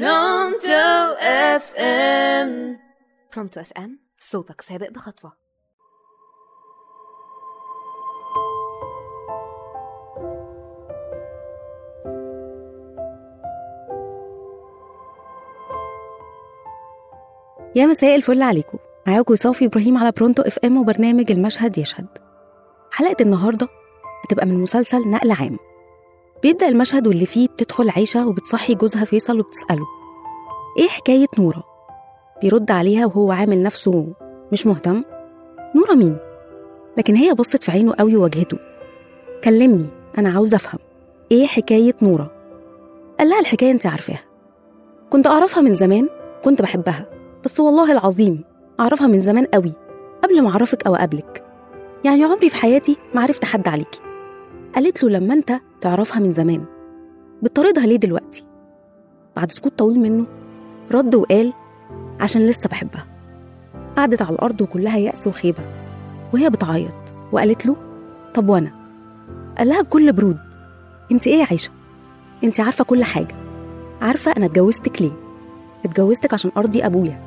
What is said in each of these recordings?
Pronto FM. Pronto FM صوتك سابق بخطوة. يا مساء الفل عليكم. معاكم صافي إبراهيم على Pronto FM وبرنامج المشهد يشهد. حلقة النهارده هتبقى من مسلسل نقل عام. بيبدأ المشهد واللي فيه بتدخل عيشة وبتصحي جوزها فيصل وبتسأله إيه حكاية نوره بيرد عليها وهو عامل نفسه مش مهتم نوره مين؟ لكن هي بصت في عينه قوي وواجهته كلمني أنا عاوزه أفهم إيه حكاية نوره قال لها الحكاية أنت عارفاها كنت أعرفها من زمان كنت بحبها بس والله العظيم أعرفها من زمان قوي قبل ما أعرفك أو أقابلك يعني عمري في حياتي ما عرفت حد عليكي. قالت له لما أنت تعرفها من زمان. بتطاردها ليه دلوقتي؟ بعد سكوت طويل منه رد وقال عشان لسه بحبها. قعدت على الأرض وكلها يأس وخيبة وهي بتعيط وقالت له طب وأنا؟ قال لها بكل برود انت إيه يا عايشة؟ انت عارفة كل حاجة. عارفة أنا اتجوزتك ليه؟ اتجوزتك عشان أرضي أبويا.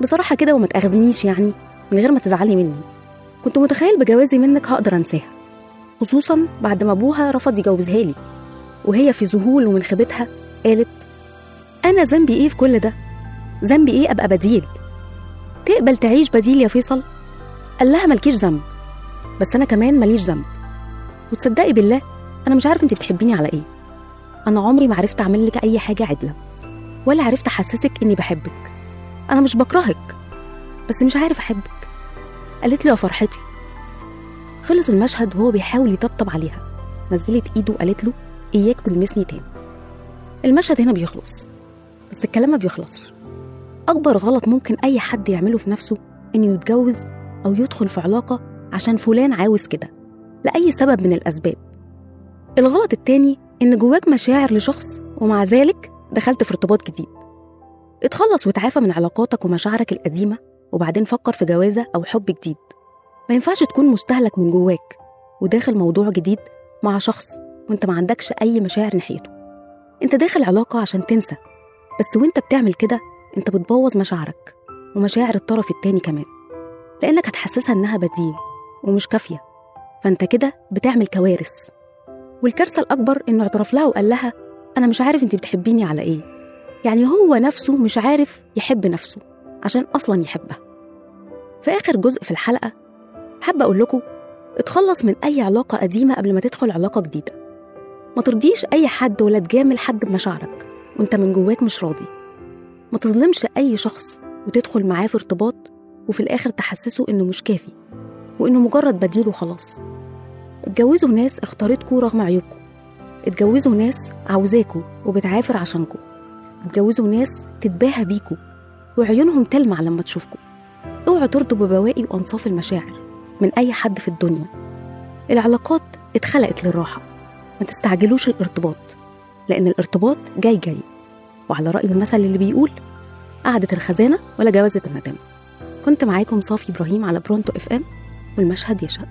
بصراحة كده وما تأخذنيش يعني من غير ما تزعلي مني. كنت متخيل بجوازي منك هقدر أنساها. خصوصا بعد ما أبوها رفض يجوزها لي وهي في ذهول ومن خيبتها قالت أنا ذنبي إيه في كل ده؟ ذنبي إيه أبقى بديل؟ تقبل تعيش بديل يا فيصل؟ قال لها مالكيش ذنب بس أنا كمان ماليش ذنب. وتصدقي بالله أنا مش عارف انت بتحبيني على إيه. أنا عمري ما عرفت أعمل لك أي حاجة عدلة ولا عرفت أحسسك إني بحبك. أنا مش بكرهك بس مش عارف أحبك. قالت له يا فرحتي. خلص المشهد وهو بيحاول يطبطب عليها. نزلت ايده وقالت له إياك تلمسني تاني. المشهد هنا بيخلص بس الكلام ما بيخلصش. أكبر غلط ممكن أي حد يعمله في نفسه إنه يتجوز أو يدخل في علاقة عشان فلان عاوز كده لأي سبب من الأسباب. الغلط التاني إن جواك مشاعر لشخص ومع ذلك دخلت في ارتباط جديد. اتخلص وتعافى من علاقاتك ومشاعرك القديمة وبعدين فكر في جوازة أو حب جديد. ما ينفعش تكون مستهلك من جواك وداخل موضوع جديد مع شخص وانت ما عندكش أي مشاعر ناحيته. انت داخل علاقة عشان تنسى بس وانت بتعمل كده انت بتبوظ مشاعرك ومشاعر الطرف التاني كمان لأنك هتحسسها إنها بديل ومش كافية فانت كده بتعمل كوارث. والكارثة الأكبر إنه اعترف لها وقال لها أنا مش عارف أنت بتحبيني على إيه يعني هو نفسه مش عارف يحب نفسه عشان أصلا يحبها. في آخر جزء في الحلقة حابة أقول لكم اتخلص من أي علاقة قديمة قبل ما تدخل علاقة جديدة. ما ترضيش أي حد ولا تجامل حد بمشاعرك وأنت من جواك مش راضي. ما تظلمش أي شخص وتدخل معاه في ارتباط وفي الآخر تحسسه إنه مش كافي وإنه مجرد بديل وخلاص. اتجوزوا ناس اختارتكوا رغم عيوبكم اتجوزوا ناس عاوزاكوا وبتعافر عشانكوا. اتجوزوا ناس تتباهى بيكوا وعيونهم تلمع لما تشوفكوا. اوعوا ترضوا ببواقي وأنصاف المشاعر. من أي حد في الدنيا. العلاقات اتخلقت للراحة ما تستعجلوش الارتباط لأن الارتباط جاي جاي. وعلى رأي المثل اللي بيقول قعدة الخزانة ولا جوازة الندامه كنت معاكم صافي إبراهيم على برونتو إف إم والمشهد يشهد.